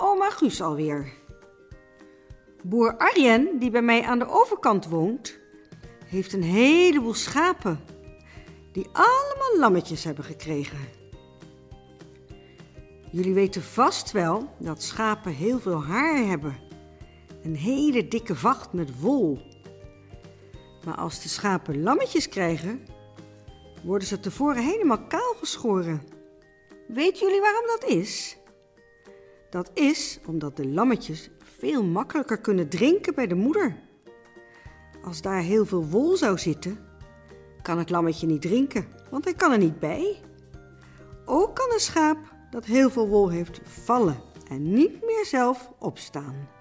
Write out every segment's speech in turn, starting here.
oma Guus alweer. Boer Arjen, die bij mij aan de overkant woont, heeft een heleboel schapen die allemaal lammetjes hebben gekregen. Jullie weten vast wel dat schapen heel veel haar hebben. Een hele dikke vacht met wol. Maar als de schapen lammetjes krijgen, worden ze tevoren helemaal kaal geschoren. Weet jullie waarom dat is? Dat is omdat de lammetjes veel makkelijker kunnen drinken bij de moeder. Als daar heel veel wol zou zitten, kan het lammetje niet drinken, want hij kan er niet bij. Ook kan een schaap dat heel veel wol heeft vallen en niet meer zelf opstaan.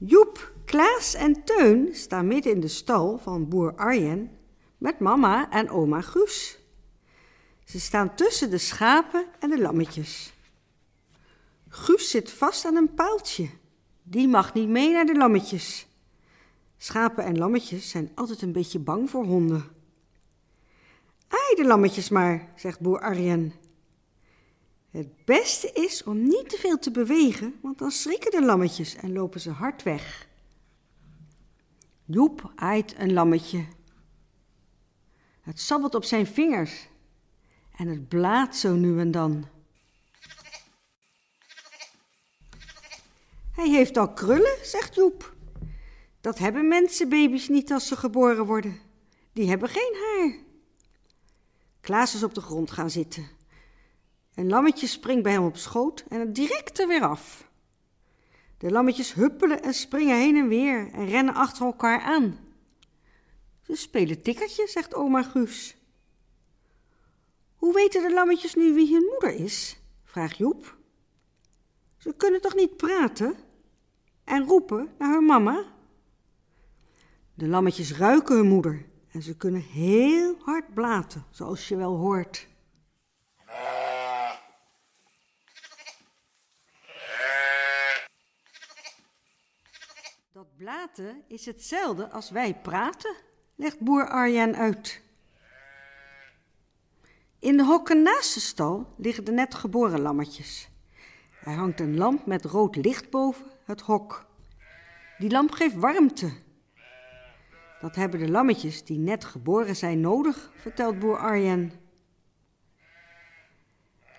Joep, Klaas en Teun staan midden in de stal van boer Arjen met mama en oma Guus. Ze staan tussen de schapen en de lammetjes. Guus zit vast aan een paaltje. Die mag niet mee naar de lammetjes. Schapen en lammetjes zijn altijd een beetje bang voor honden. Ai de lammetjes maar, zegt boer Arjen. Het beste is om niet te veel te bewegen, want dan schrikken de lammetjes en lopen ze hard weg. Joep aait een lammetje. Het sabbelt op zijn vingers en het blaat zo nu en dan. Hij heeft al krullen, zegt Joep. Dat hebben mensenbaby's niet als ze geboren worden. Die hebben geen haar. Klaas is op de grond gaan zitten. Een lammetje springt bij hem op schoot en het direct er weer af. De lammetjes huppelen en springen heen en weer en rennen achter elkaar aan. Ze spelen tikkertje, zegt oma Guus. Hoe weten de lammetjes nu wie hun moeder is? vraagt Joep. Ze kunnen toch niet praten en roepen naar hun mama? De lammetjes ruiken hun moeder en ze kunnen heel hard blaten, zoals je wel hoort. Blaten is hetzelfde als wij praten, legt boer Arjan uit. In de hokken naast de stal liggen de net geboren lammetjes. Er hangt een lamp met rood licht boven het hok. Die lamp geeft warmte. Dat hebben de lammetjes die net geboren zijn nodig, vertelt boer Arjen.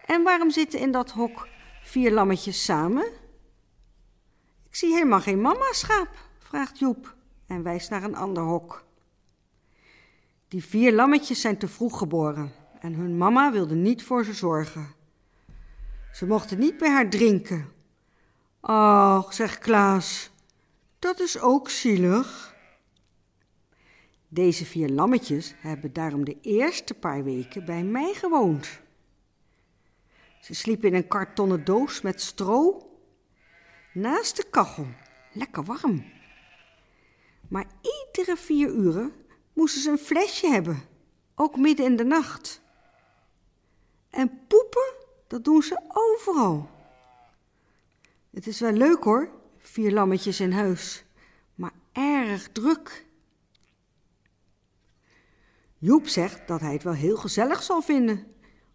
En waarom zitten in dat hok vier lammetjes samen? Ik zie helemaal geen mama-schaap, vraagt Joep en wijst naar een ander hok. Die vier lammetjes zijn te vroeg geboren en hun mama wilde niet voor ze zorgen. Ze mochten niet bij haar drinken. Ach, zegt Klaas, dat is ook zielig. Deze vier lammetjes hebben daarom de eerste paar weken bij mij gewoond. Ze sliepen in een kartonnen doos met stro naast de kachel, lekker warm. Maar iedere vier uren moesten ze een flesje hebben, ook midden in de nacht. En poepen, dat doen ze overal. Het is wel leuk hoor, vier lammetjes in huis, maar erg druk. Joep zegt dat hij het wel heel gezellig zal vinden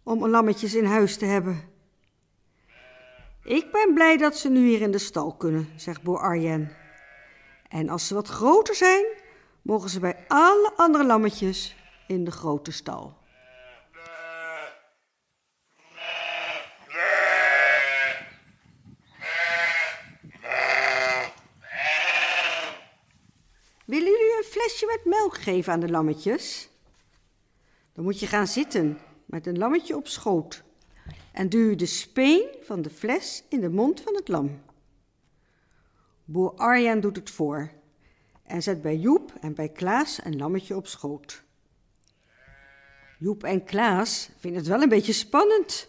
om lammetjes in huis te hebben. Ik ben blij dat ze nu hier in de stal kunnen, zegt boer Arjen. En als ze wat groter zijn, mogen ze bij alle andere lammetjes in de grote stal. flesje met melk geven aan de lammetjes? Dan moet je gaan zitten met een lammetje op schoot en duw de speen van de fles in de mond van het lam. Boer Arjan doet het voor en zet bij Joep en bij Klaas een lammetje op schoot. Joep en Klaas vinden het wel een beetje spannend.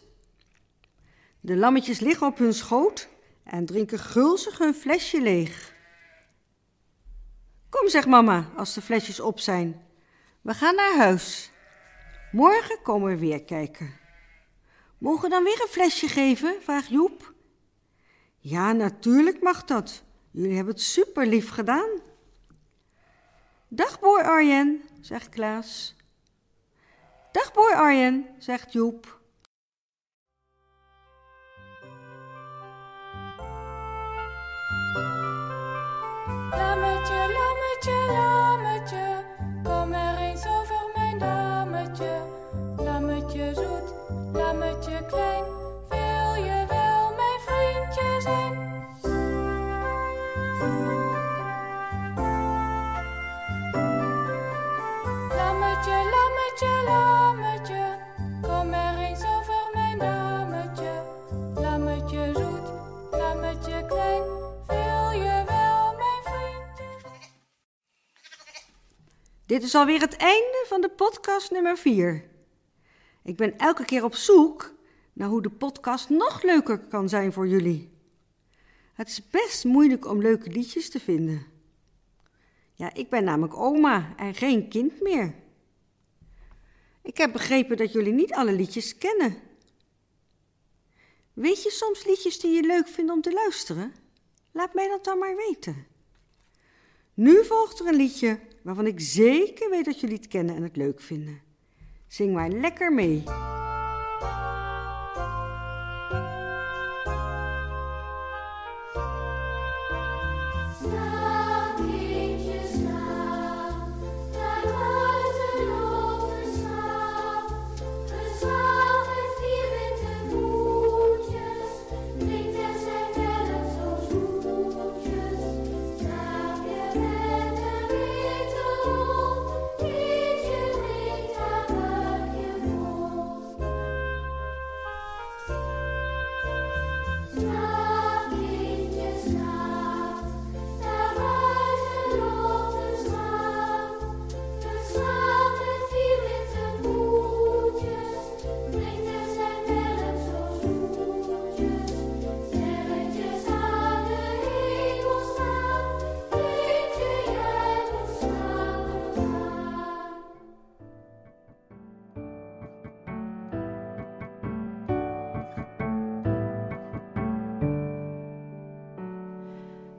De lammetjes liggen op hun schoot en drinken gulzig hun flesje leeg. Kom, zegt mama, als de flesjes op zijn. We gaan naar huis. Morgen komen we weer kijken. Mogen we dan weer een flesje geven? vraagt Joep. Ja, natuurlijk mag dat. Jullie hebben het super lief gedaan. Dag, boy Arjen, zegt Klaas. Dag, boy Arjen, zegt Joep. Lammetje, lammetje, Dit is alweer het einde van de podcast nummer 4. Ik ben elke keer op zoek naar hoe de podcast nog leuker kan zijn voor jullie. Het is best moeilijk om leuke liedjes te vinden. Ja, ik ben namelijk oma en geen kind meer. Ik heb begrepen dat jullie niet alle liedjes kennen. Weet je soms liedjes die je leuk vindt om te luisteren? Laat mij dat dan maar weten. Nu volgt er een liedje waarvan ik zeker weet dat jullie het kennen en het leuk vinden. Zing maar lekker mee.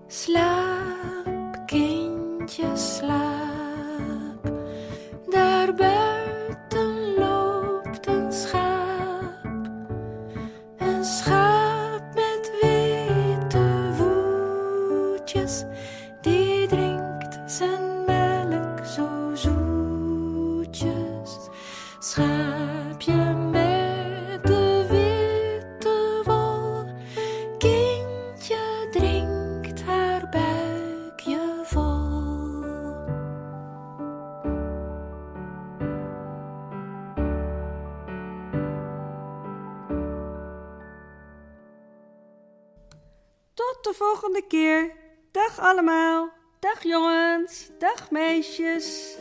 Slaap, kindje, slaap. Daar buiten loopt een schaap. Een schaap met witte voetjes. Die drinkt zijn Tot de volgende keer. Dag allemaal. Dag jongens. Dag meisjes.